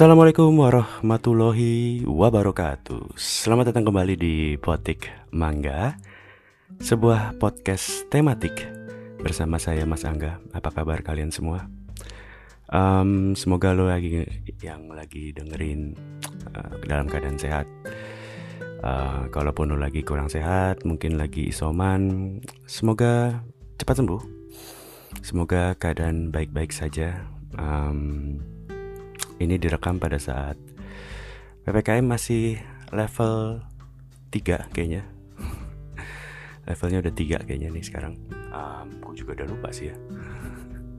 Assalamualaikum warahmatullahi wabarakatuh. Selamat datang kembali di Potik Mangga Sebuah podcast tematik Bersama saya Mas Angga. Apa kabar kalian semua? Um, semoga lo lagi yang lagi dengerin uh, dalam keadaan sehat. Uh, Kalaupun lo lagi kurang sehat Mungkin lagi isoman Semoga cepat sembuh. Semoga keadaan baik-baik saja. Um, ini direkam pada saat PPKM masih level 3 kayaknya. Levelnya udah 3 kayaknya nih sekarang. Um, Gue juga udah lupa sih ya.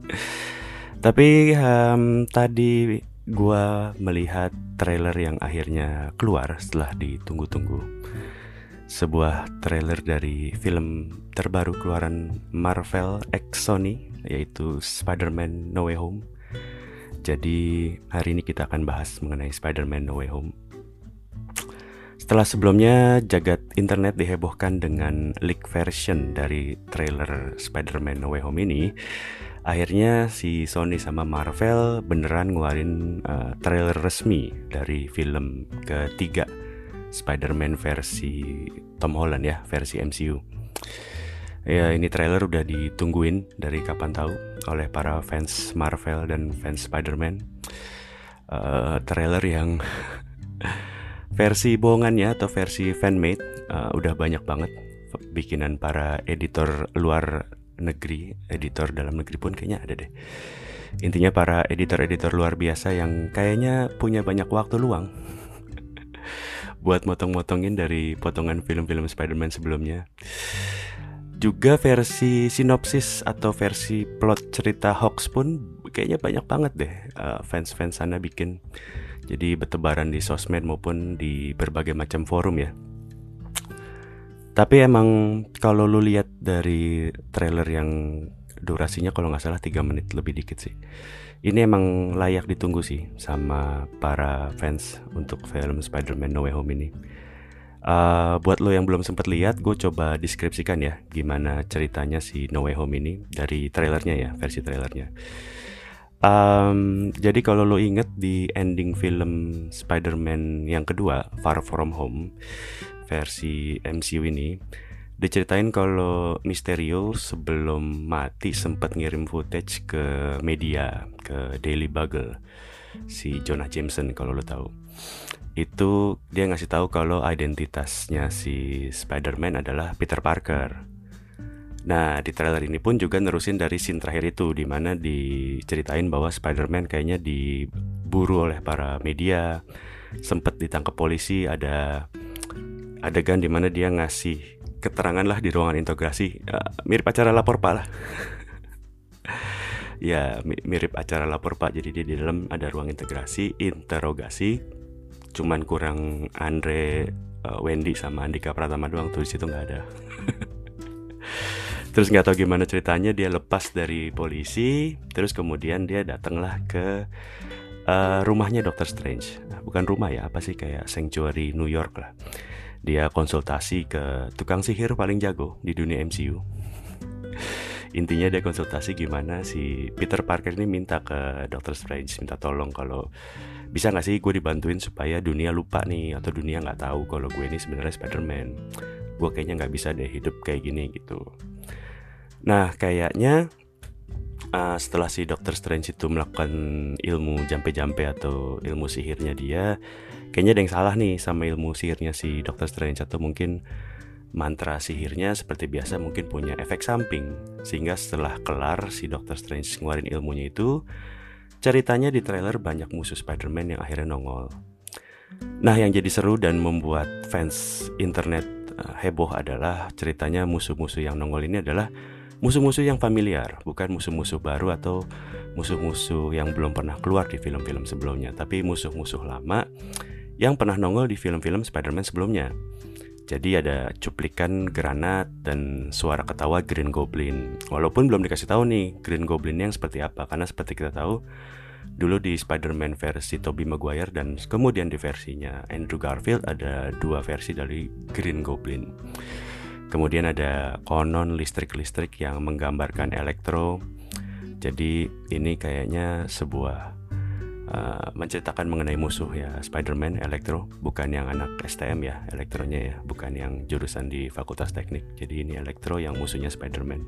Tapi um, tadi gue melihat trailer yang akhirnya keluar setelah ditunggu-tunggu. Sebuah trailer dari film terbaru keluaran Marvel X Sony Yaitu Spider-Man No Way Home jadi hari ini kita akan bahas mengenai Spider-Man No Way Home. Setelah sebelumnya jagat internet dihebohkan dengan leak version dari trailer Spider-Man No Way Home ini, akhirnya si Sony sama Marvel beneran ngeluarin uh, trailer resmi dari film ketiga Spider-Man versi Tom Holland ya, versi MCU. Ya ini trailer udah ditungguin dari kapan tahu oleh para fans Marvel dan fans Spider-Man. Uh, trailer yang versi bohongannya atau versi fanmade uh, udah banyak banget bikinan para editor luar negeri, editor dalam negeri pun kayaknya ada deh. Intinya para editor-editor luar biasa yang kayaknya punya banyak waktu luang buat motong-motongin dari potongan film-film Spider-Man sebelumnya juga versi sinopsis atau versi plot cerita hoax pun kayaknya banyak banget deh uh, fans-fans sana bikin. Jadi bertebaran di sosmed maupun di berbagai macam forum ya. Tapi emang kalau lu lihat dari trailer yang durasinya kalau nggak salah 3 menit lebih dikit sih. Ini emang layak ditunggu sih sama para fans untuk film Spider-Man No Way Home ini Uh, buat lo yang belum sempat lihat, gue coba deskripsikan ya gimana ceritanya si No Way Home ini dari trailernya ya, versi trailernya. Um, jadi kalau lo inget di ending film Spider-Man yang kedua, Far From Home, versi MCU ini, diceritain kalau Mysterio sebelum mati sempat ngirim footage ke media, ke Daily Bugle, si Jonah Jameson kalau lo tahu itu dia ngasih tahu kalau identitasnya si Spider-Man adalah Peter Parker. Nah, di trailer ini pun juga nerusin dari scene terakhir itu di mana diceritain bahwa Spider-Man kayaknya diburu oleh para media, sempat ditangkap polisi, ada adegan di mana dia ngasih keterangan lah di ruangan integrasi, uh, mirip acara lapor Pak lah. ya, mirip acara lapor Pak. Jadi dia di dalam ada ruang integrasi, interogasi, cuman kurang Andre uh, Wendy sama Andika Pratama doang tuh situ nggak ada. Terus nggak tahu gimana ceritanya dia lepas dari polisi terus kemudian dia datanglah ke uh, rumahnya Doctor Strange. Nah, bukan rumah ya apa sih kayak sanctuary New York lah. Dia konsultasi ke tukang sihir paling jago di dunia MCU intinya dia konsultasi gimana si Peter Parker ini minta ke Doctor Strange minta tolong kalau bisa nggak sih gue dibantuin supaya dunia lupa nih atau dunia nggak tahu kalau gue ini sebenarnya Spider-Man. Gue kayaknya nggak bisa deh hidup kayak gini gitu. Nah kayaknya uh, setelah si Doctor Strange itu melakukan ilmu jampe-jampe atau ilmu sihirnya dia kayaknya ada yang salah nih sama ilmu sihirnya si Doctor Strange atau mungkin mantra sihirnya seperti biasa mungkin punya efek samping sehingga setelah kelar si Doctor Strange ngeluarin ilmunya itu Ceritanya di trailer banyak musuh Spider-Man yang akhirnya nongol. Nah, yang jadi seru dan membuat fans internet uh, heboh adalah ceritanya musuh-musuh yang nongol ini adalah musuh-musuh yang familiar, bukan musuh-musuh baru atau musuh-musuh yang belum pernah keluar di film-film sebelumnya, tapi musuh-musuh lama yang pernah nongol di film-film Spider-Man sebelumnya. Jadi ada cuplikan granat dan suara ketawa Green Goblin. Walaupun belum dikasih tahu nih Green Goblin yang seperti apa, karena seperti kita tahu dulu di Spider-Man versi Tobey Maguire dan kemudian di versinya Andrew Garfield ada dua versi dari Green Goblin. Kemudian ada konon listrik-listrik yang menggambarkan elektro. Jadi ini kayaknya sebuah uh, menceritakan mengenai musuh ya Spider-Man Electro bukan yang anak STM ya elektronya ya bukan yang jurusan di Fakultas Teknik jadi ini Electro yang musuhnya Spider-Man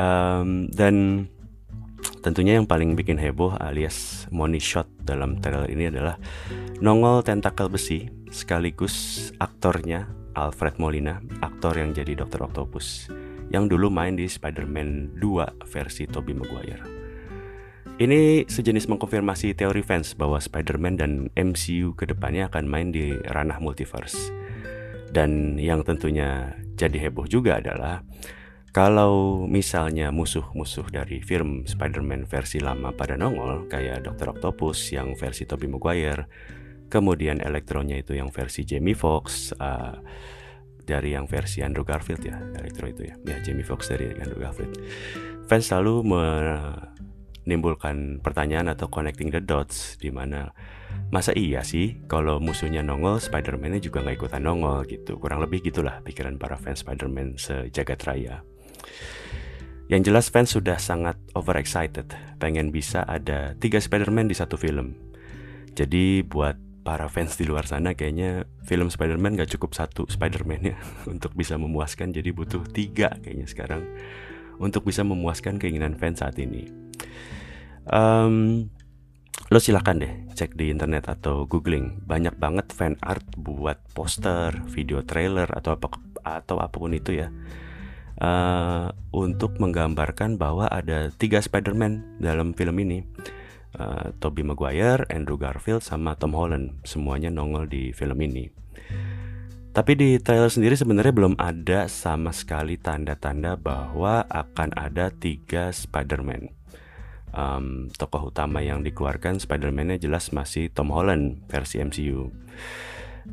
um, dan tentunya yang paling bikin heboh alias money shot dalam trailer ini adalah nongol tentakel besi sekaligus aktornya Alfred Molina aktor yang jadi Dr. Octopus yang dulu main di Spider-Man 2 versi Tobey Maguire. Ini sejenis mengkonfirmasi teori fans bahwa Spider-Man dan MCU ke depannya akan main di ranah multiverse. Dan yang tentunya jadi heboh juga adalah kalau misalnya musuh-musuh dari film Spider-Man versi lama pada nongol kayak Dr. Octopus yang versi Tobey Maguire, kemudian Elektronya itu yang versi Jamie Foxx, uh, dari yang versi Andrew Garfield ya Electro itu ya ya Jamie Foxx dari Andrew Garfield fans selalu menimbulkan pertanyaan atau connecting the dots di mana masa iya sih kalau musuhnya nongol Spider-Man-nya juga nggak ikutan nongol? Gitu. Kurang lebih gitulah pikiran para fans Spider-Man sejagat raya. Yang jelas fans sudah sangat overexcited. Pengen bisa ada tiga Spider-Man di satu film. Jadi buat para fans di luar sana kayaknya film Spider-Man gak cukup satu Spider-Man ya untuk bisa memuaskan. Jadi butuh tiga kayaknya sekarang untuk bisa memuaskan keinginan fans saat ini. Um, lo silahkan deh cek di internet atau googling banyak banget fan art buat poster, video trailer atau apa atau apa pun itu ya uh, untuk menggambarkan bahwa ada tiga Spider-Man dalam film ini uh, Tobey Maguire, Andrew Garfield, sama Tom Holland semuanya nongol di film ini. Tapi di trailer sendiri sebenarnya belum ada sama sekali tanda-tanda bahwa akan ada tiga Spider-Man. Um, tokoh utama yang dikeluarkan Spider-Man-nya jelas masih Tom Holland versi MCU.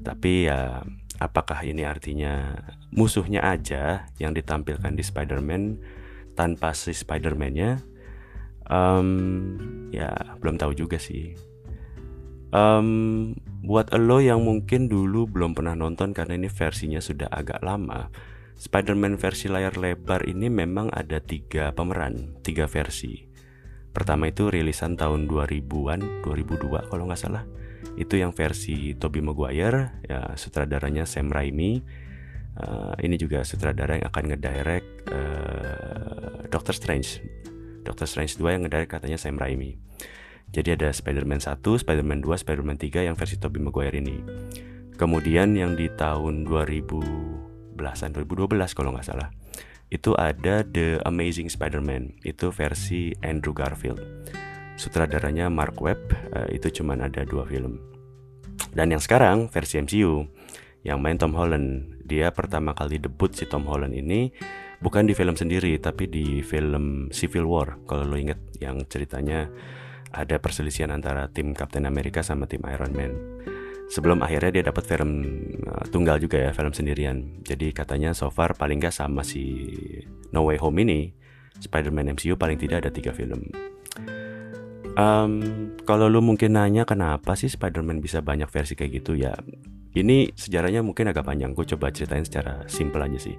Tapi ya apakah ini artinya musuhnya aja yang ditampilkan di Spider-Man tanpa si Spider-Man-nya um, ya belum tahu juga sih um, buat lo yang mungkin dulu belum pernah nonton karena ini versinya sudah agak lama Spider-Man versi layar lebar ini memang ada tiga pemeran, tiga versi. Pertama itu rilisan tahun 2000-an, 2002 kalau nggak salah. Itu yang versi Tobey Maguire, ya sutradaranya Sam Raimi. Uh, ini juga sutradara yang akan ngedirect uh, Doctor Strange Doctor Strange 2 yang ngedirect katanya Sam Raimi. Jadi ada Spider-Man 1, Spider-Man 2, Spider-Man 3 yang versi Tobey Maguire ini. Kemudian yang di tahun 2010-an, 2012 kalau nggak salah. Itu ada The Amazing Spider-Man, itu versi Andrew Garfield. Sutradaranya Mark Webb, uh, itu cuma ada dua film. Dan yang sekarang versi MCU yang main Tom Holland. Dia pertama kali debut si Tom Holland ini bukan di film sendiri tapi di film Civil War kalau lo inget yang ceritanya ada perselisihan antara tim Captain America sama tim Iron Man sebelum akhirnya dia dapat film uh, tunggal juga ya film sendirian. Jadi katanya so far paling gak sama si No Way Home ini Spider-Man MCU paling tidak ada tiga film. Um, kalau lo mungkin nanya kenapa sih Spider-Man bisa banyak versi kayak gitu ya ini sejarahnya mungkin agak panjang. Gue coba ceritain secara simple aja sih.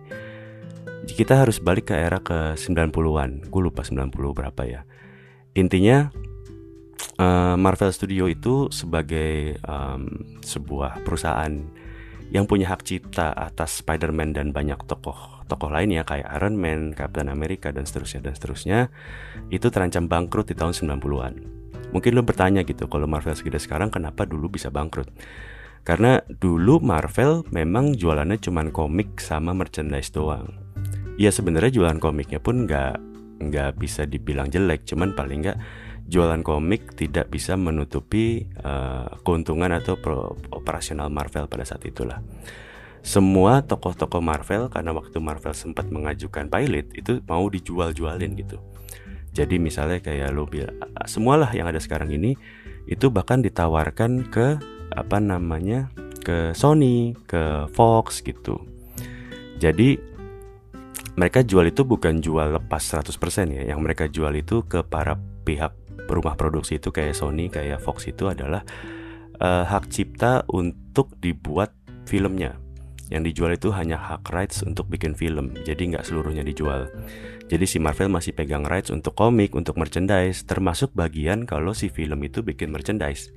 Kita harus balik ke era ke 90-an gue lupa 90 berapa ya. Intinya uh, Marvel Studio itu sebagai um, sebuah perusahaan yang punya hak cipta atas Spider-Man dan banyak tokoh tokoh lainnya kayak Iron Man, Captain America dan seterusnya dan seterusnya itu terancam bangkrut di tahun 90-an. Mungkin lo bertanya gitu kalau Marvel segede sekarang kenapa dulu bisa bangkrut? Karena dulu Marvel memang jualannya cuma komik sama merchandise doang ya sebenarnya jualan komiknya pun nggak nggak bisa dibilang jelek cuman paling nggak jualan komik tidak bisa menutupi uh, keuntungan atau operasional Marvel pada saat itulah semua tokoh-tokoh Marvel karena waktu Marvel sempat mengajukan pilot itu mau dijual-jualin gitu jadi misalnya kayak lo semualah yang ada sekarang ini itu bahkan ditawarkan ke apa namanya ke Sony ke Fox gitu jadi mereka jual itu bukan jual lepas 100% ya. Yang mereka jual itu ke para pihak rumah produksi itu kayak Sony, kayak Fox itu adalah uh, hak cipta untuk dibuat filmnya. Yang dijual itu hanya hak rights untuk bikin film, jadi nggak seluruhnya dijual. Jadi si Marvel masih pegang rights untuk komik, untuk merchandise, termasuk bagian kalau si film itu bikin merchandise.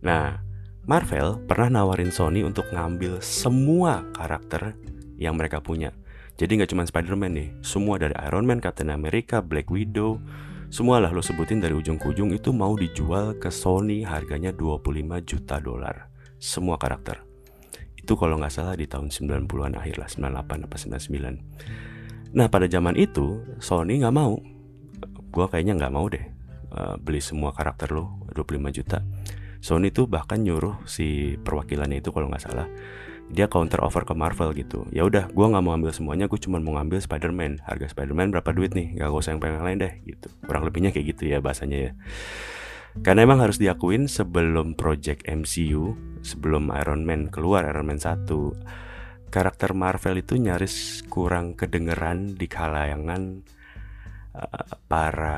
Nah, Marvel pernah nawarin Sony untuk ngambil semua karakter yang mereka punya. Jadi nggak cuma Spider-Man nih, semua dari Iron Man, Captain America, Black Widow, semua lah lo sebutin dari ujung ke ujung itu mau dijual ke Sony harganya 25 juta dolar. Semua karakter. Itu kalau nggak salah di tahun 90-an akhir lah, 98 apa 99. Nah pada zaman itu Sony nggak mau. Gua kayaknya nggak mau deh uh, beli semua karakter lo 25 juta. Sony tuh bahkan nyuruh si perwakilannya itu kalau nggak salah dia counter offer ke Marvel gitu. Ya udah gue nggak mau ambil semuanya gue cuma mau ngambil Spider-Man. Harga Spider-Man berapa duit nih? Gak usah yang pengen lain deh gitu. Kurang lebihnya kayak gitu ya bahasanya ya. Karena emang harus diakuin sebelum project MCU sebelum Iron Man keluar Iron Man 1 karakter Marvel itu nyaris kurang kedengeran di kalayangan uh, para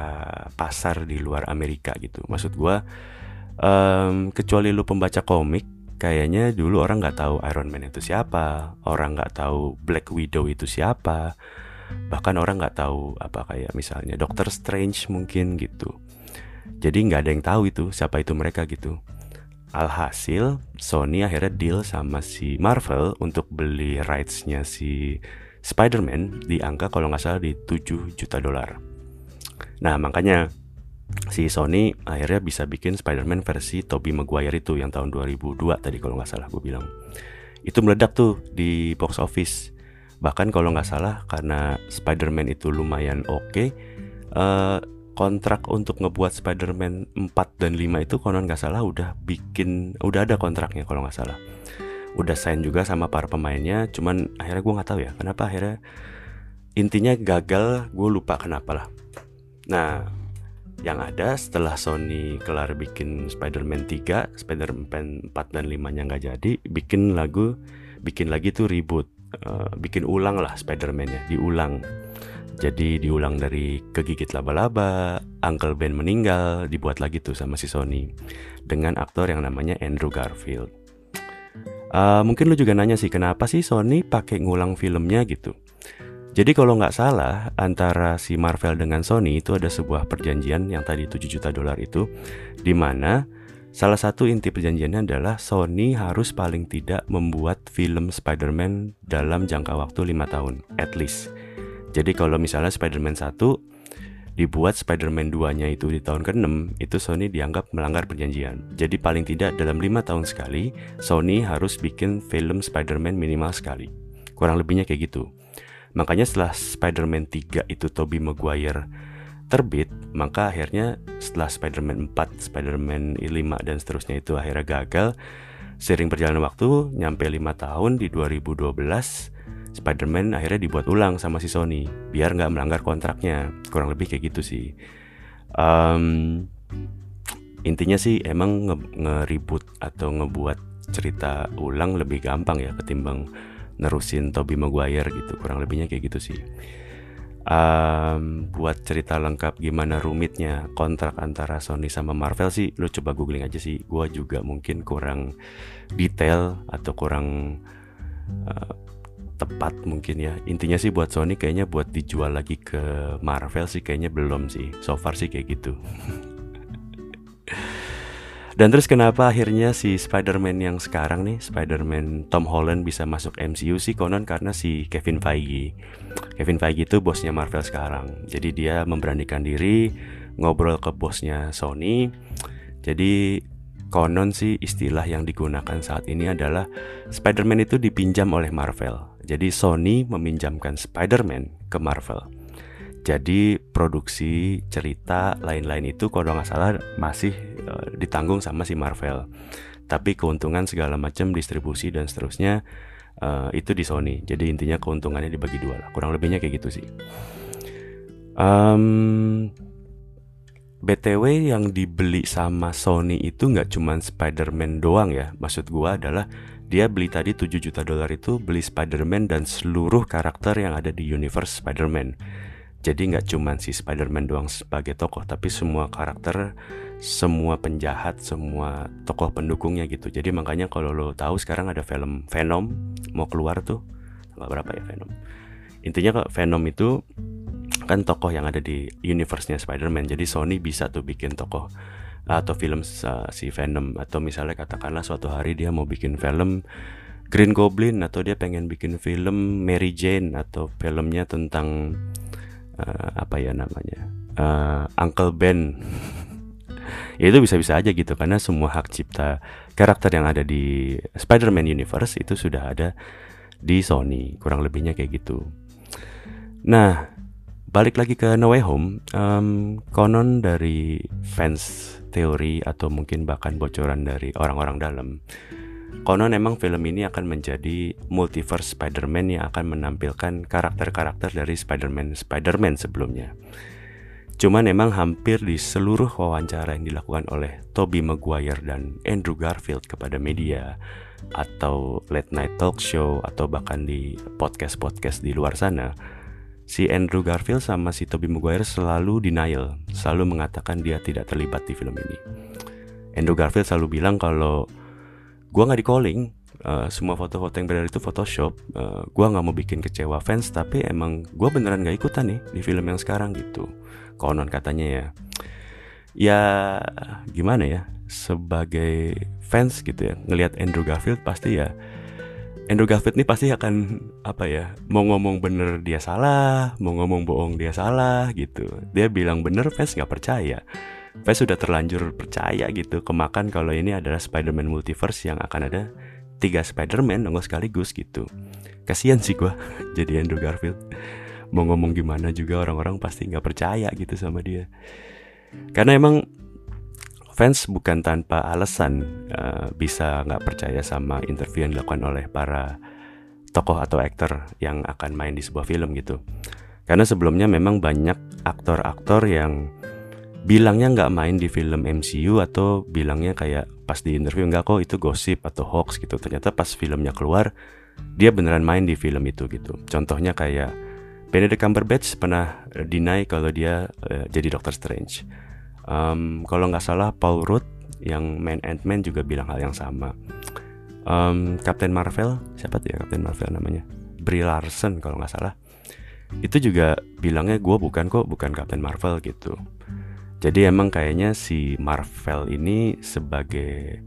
pasar di luar Amerika gitu. Maksud gue um, kecuali lu pembaca komik kayaknya dulu orang nggak tahu Iron Man itu siapa, orang nggak tahu Black Widow itu siapa, bahkan orang nggak tahu apa kayak misalnya Doctor Strange mungkin gitu. Jadi nggak ada yang tahu itu siapa itu mereka gitu. Alhasil Sony akhirnya deal sama si Marvel untuk beli rights-nya si Spider-Man di angka kalau nggak salah di 7 juta dolar. Nah makanya si Sony akhirnya bisa bikin Spider-Man versi Tobey Maguire itu yang tahun 2002 tadi kalau nggak salah gue bilang. Itu meledak tuh di box office. Bahkan kalau nggak salah karena Spider-Man itu lumayan oke okay, uh, kontrak untuk ngebuat Spider-Man 4 dan 5 itu konon nggak salah udah bikin udah ada kontraknya kalau nggak salah. Udah sign juga sama para pemainnya cuman akhirnya gue nggak tahu ya kenapa akhirnya intinya gagal gue lupa kenapa lah. Nah yang ada setelah Sony kelar bikin Spider-Man 3, Spider-Man 4 dan 5 nya nggak jadi, bikin lagu, bikin lagi tuh reboot, uh, bikin ulang lah Spider-Man-nya, diulang. Jadi diulang dari kegigit laba-laba, Uncle Ben meninggal, dibuat lagi tuh sama si Sony dengan aktor yang namanya Andrew Garfield. Uh, mungkin lu juga nanya sih kenapa sih Sony pakai ngulang filmnya gitu? Jadi kalau nggak salah antara si Marvel dengan Sony itu ada sebuah perjanjian yang tadi 7 juta dolar itu di mana salah satu inti perjanjiannya adalah Sony harus paling tidak membuat film Spider-Man dalam jangka waktu 5 tahun at least. Jadi kalau misalnya Spider-Man 1 dibuat Spider-Man 2-nya itu di tahun ke-6, itu Sony dianggap melanggar perjanjian. Jadi paling tidak dalam 5 tahun sekali, Sony harus bikin film Spider-Man minimal sekali. Kurang lebihnya kayak gitu. Makanya setelah Spider-Man 3 itu Tobey Maguire terbit, maka akhirnya setelah Spider-Man 4, Spider-Man 5 dan seterusnya itu akhirnya gagal. Sering berjalan waktu, nyampe 5 tahun di 2012, Spider-Man akhirnya dibuat ulang sama si Sony biar nggak melanggar kontraknya. Kurang lebih kayak gitu sih. Um, intinya sih emang nge-reboot atau ngebuat cerita ulang lebih gampang ya ketimbang nerusin Toby Maguire gitu kurang lebihnya kayak gitu sih. Um, buat cerita lengkap gimana rumitnya kontrak antara Sony sama Marvel sih lo coba googling aja sih. Gue juga mungkin kurang detail atau kurang uh, tepat mungkin ya. Intinya sih buat Sony kayaknya buat dijual lagi ke Marvel sih kayaknya belum sih. So far sih kayak gitu Dan terus kenapa akhirnya si Spider-Man yang sekarang nih, Spider-Man Tom Holland bisa masuk MCU sih konon karena si Kevin Feige. Kevin Feige itu bosnya Marvel sekarang. Jadi dia memberanikan diri ngobrol ke bosnya Sony. Jadi konon sih istilah yang digunakan saat ini adalah Spider-Man itu dipinjam oleh Marvel. Jadi Sony meminjamkan Spider-Man ke Marvel. Jadi produksi cerita lain-lain itu kalau nggak salah masih uh, ditanggung sama si Marvel. Tapi keuntungan segala macam distribusi dan seterusnya uh, itu di Sony. Jadi intinya keuntungannya dibagi dua lah. Kurang lebihnya kayak gitu sih. Um, BTW yang dibeli sama Sony itu nggak cuma Spider-Man doang ya. Maksud gua adalah dia beli tadi 7 juta dolar itu beli Spider-Man dan seluruh karakter yang ada di universe Spider-Man. Jadi nggak cuma si Spider-Man doang sebagai tokoh, tapi semua karakter semua penjahat, semua tokoh pendukungnya gitu. Jadi makanya kalau lo tahu sekarang ada film Venom mau keluar tuh nggak berapa ya Venom. Intinya kok Venom itu kan tokoh yang ada di universe-nya Spider-Man. Jadi Sony bisa tuh bikin tokoh atau film si Venom atau misalnya katakanlah suatu hari dia mau bikin film Green Goblin atau dia pengen bikin film Mary Jane atau filmnya tentang uh, apa ya namanya? Uh, Uncle Ben. Ya itu bisa-bisa aja gitu karena semua hak cipta karakter yang ada di Spider-Man Universe itu sudah ada di Sony kurang lebihnya kayak gitu. Nah balik lagi ke No Way Home um, konon dari fans teori atau mungkin bahkan bocoran dari orang-orang dalam konon emang film ini akan menjadi multiverse Spider-Man yang akan menampilkan karakter-karakter dari Spider-Man Spider-Man sebelumnya Cuman emang hampir di seluruh wawancara yang dilakukan oleh Tobey Maguire dan Andrew Garfield kepada media atau late night talk show atau bahkan di podcast-podcast di luar sana, si Andrew Garfield sama si Tobey Maguire selalu denial, selalu mengatakan dia tidak terlibat di film ini. Andrew Garfield selalu bilang kalau gua nggak di calling, uh, semua foto-foto yang beredar itu Photoshop, uh, gua nggak mau bikin kecewa fans, tapi emang gua beneran gak ikutan nih di film yang sekarang gitu. Konon katanya ya. Ya gimana ya? Sebagai fans gitu ya ngelihat Andrew Garfield pasti ya Andrew Garfield ini pasti akan apa ya mau ngomong bener dia salah mau ngomong bohong dia salah gitu. Dia bilang bener fans nggak percaya fans sudah terlanjur percaya gitu kemakan kalau ini adalah Spider-Man multiverse yang akan ada tiga Spider-Man nongol sekaligus gitu. Kasihan sih gua jadi Andrew Garfield. Mau ngomong gimana juga orang-orang pasti nggak percaya gitu sama dia. Karena emang fans bukan tanpa alasan uh, bisa nggak percaya sama interview yang dilakukan oleh para tokoh atau aktor yang akan main di sebuah film gitu. Karena sebelumnya memang banyak aktor-aktor yang bilangnya nggak main di film MCU atau bilangnya kayak pas di interview nggak kok itu gosip atau hoax gitu ternyata pas filmnya keluar dia beneran main di film itu gitu contohnya kayak Benedict Cumberbatch pernah eh, deny kalau dia uh, jadi Doctor Strange. Um, kalau nggak salah Paul Rudd yang main Ant-Man juga bilang hal yang sama. Um, Captain Marvel, siapa tuh ya Captain Marvel namanya? Brie Larson kalau nggak salah. Itu juga bilangnya gue bukan kok, bukan Captain Marvel gitu. Jadi emang kayaknya si Marvel ini sebagai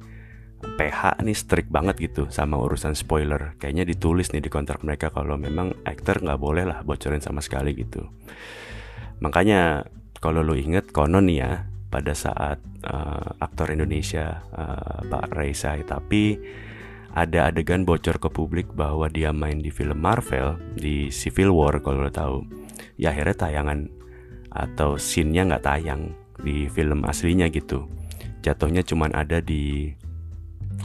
PH nih strict banget gitu sama urusan spoiler. Kayaknya ditulis nih di kontrak mereka kalau memang aktor nggak boleh lah bocorin sama sekali gitu. Makanya kalau lo inget konon nih ya pada saat uh, aktor Indonesia uh, Pak Raisa tapi ada adegan bocor ke publik bahwa dia main di film Marvel di Civil War kalau lo tahu. Ya akhirnya tayangan atau scene-nya nggak tayang di film aslinya gitu. Jatuhnya cuman ada di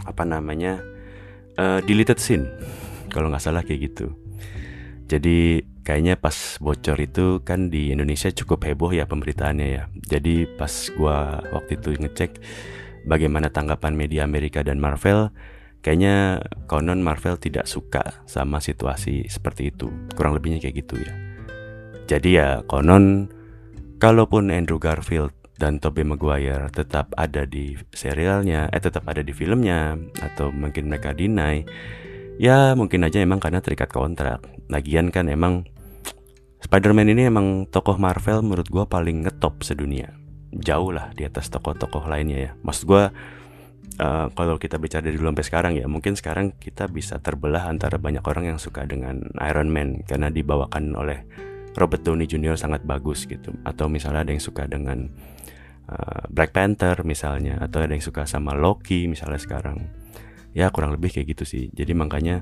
apa namanya uh, deleted scene. Kalau nggak salah kayak gitu. Jadi kayaknya pas bocor itu kan di Indonesia cukup heboh ya pemberitaannya ya. Jadi pas gua waktu itu ngecek bagaimana tanggapan media Amerika dan Marvel kayaknya konon Marvel tidak suka sama situasi seperti itu. Kurang lebihnya kayak gitu ya. Jadi ya konon kalaupun Andrew Garfield dan Tobey Maguire tetap ada di serialnya, eh tetap ada di filmnya, atau mungkin mereka deny, ya mungkin aja emang karena terikat kontrak. Lagian kan emang Spider-Man ini emang tokoh Marvel menurut gue paling ngetop sedunia. Jauh lah di atas tokoh-tokoh lainnya ya. Maksud gue uh, kalau kita bicara dari dulu sampai sekarang ya, mungkin sekarang kita bisa terbelah antara banyak orang yang suka dengan Iron Man karena dibawakan oleh Robert Downey Jr. sangat bagus gitu. Atau misalnya ada yang suka dengan uh, Black Panther misalnya atau ada yang suka sama Loki misalnya sekarang. Ya kurang lebih kayak gitu sih. Jadi makanya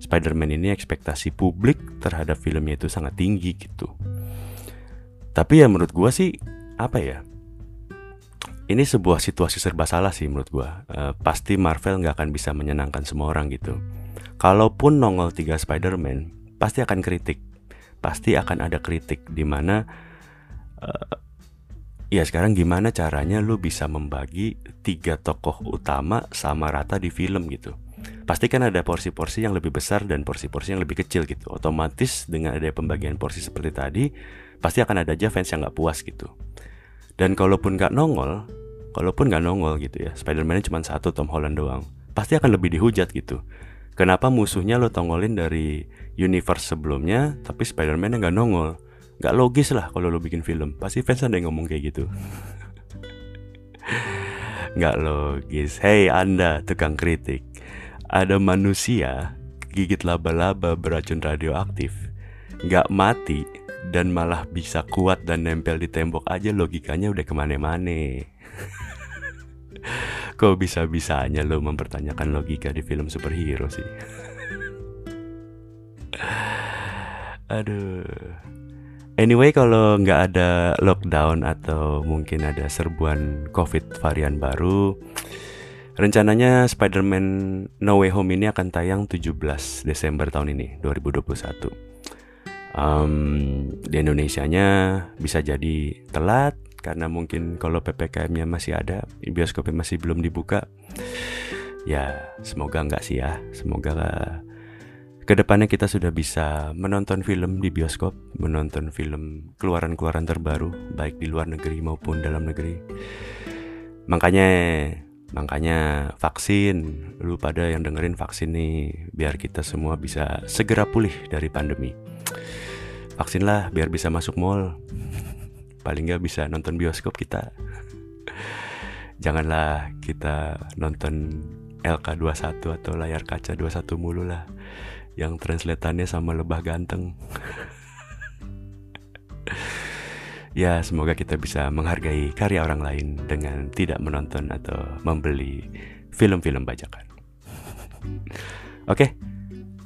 Spider-Man ini ekspektasi publik terhadap filmnya itu sangat tinggi gitu. Tapi ya menurut gue sih apa ya? Ini sebuah situasi serba salah sih menurut gue uh, pasti Marvel nggak akan bisa menyenangkan semua orang gitu. Kalaupun nongol tiga Spider-Man pasti akan kritik. Pasti akan ada kritik di mana uh, Ya sekarang gimana caranya lu bisa membagi tiga tokoh utama sama rata di film gitu? Pasti kan ada porsi-porsi yang lebih besar dan porsi-porsi yang lebih kecil gitu. Otomatis dengan ada pembagian porsi seperti tadi Pasti akan ada aja fans yang gak puas gitu. Dan kalaupun gak nongol kalaupun nggak nongol gitu ya Spider-Man cuma satu Tom Holland doang pasti akan lebih dihujat gitu. Kenapa musuhnya lo tongolin dari universe sebelumnya tapi Spider-Man nggak nongol nggak logis lah kalau lo bikin film. Pasti fans ada yang ngomong kayak gitu. Nggak logis. Hey anda tukang kritik. Ada manusia gigit laba-laba beracun radioaktif. Nggak mati dan malah bisa kuat dan nempel di tembok aja logikanya udah ke mana-mana. Kok bisa-bisanya lo mempertanyakan logika di film superhero sih? Aduh. Anyway, kalau nggak ada lockdown atau mungkin ada serbuan COVID varian baru, rencananya Spider-Man No Way Home ini akan tayang 17 Desember tahun ini, 2021. Um, di Indonesia-nya bisa jadi telat karena mungkin kalau ppkm-nya masih ada, bioskopnya masih belum dibuka. Ya, semoga enggak sih ya. Semoga ke depannya kita sudah bisa menonton film di bioskop, menonton film keluaran-keluaran terbaru, baik di luar negeri maupun dalam negeri. Makanya, makanya vaksin, lu pada yang dengerin vaksin nih, biar kita semua bisa segera pulih dari pandemi. Vaksin lah, biar bisa masuk mall paling nggak bisa nonton bioskop kita janganlah kita nonton LK21 atau layar kaca 21 mulu lah yang translatannya sama lebah ganteng ya semoga kita bisa menghargai karya orang lain dengan tidak menonton atau membeli film-film bajakan oke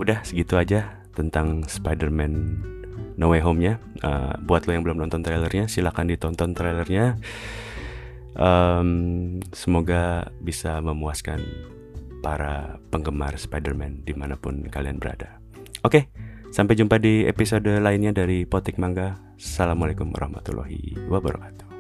udah segitu aja tentang Spider-Man No Way Home-nya. Uh, buat lo yang belum nonton trailernya, silahkan ditonton trailernya. Um, semoga bisa memuaskan para penggemar Spider-Man di mana pun kalian berada. Oke, sampai jumpa di episode lainnya dari Potik Mangga. Assalamualaikum warahmatullahi wabarakatuh.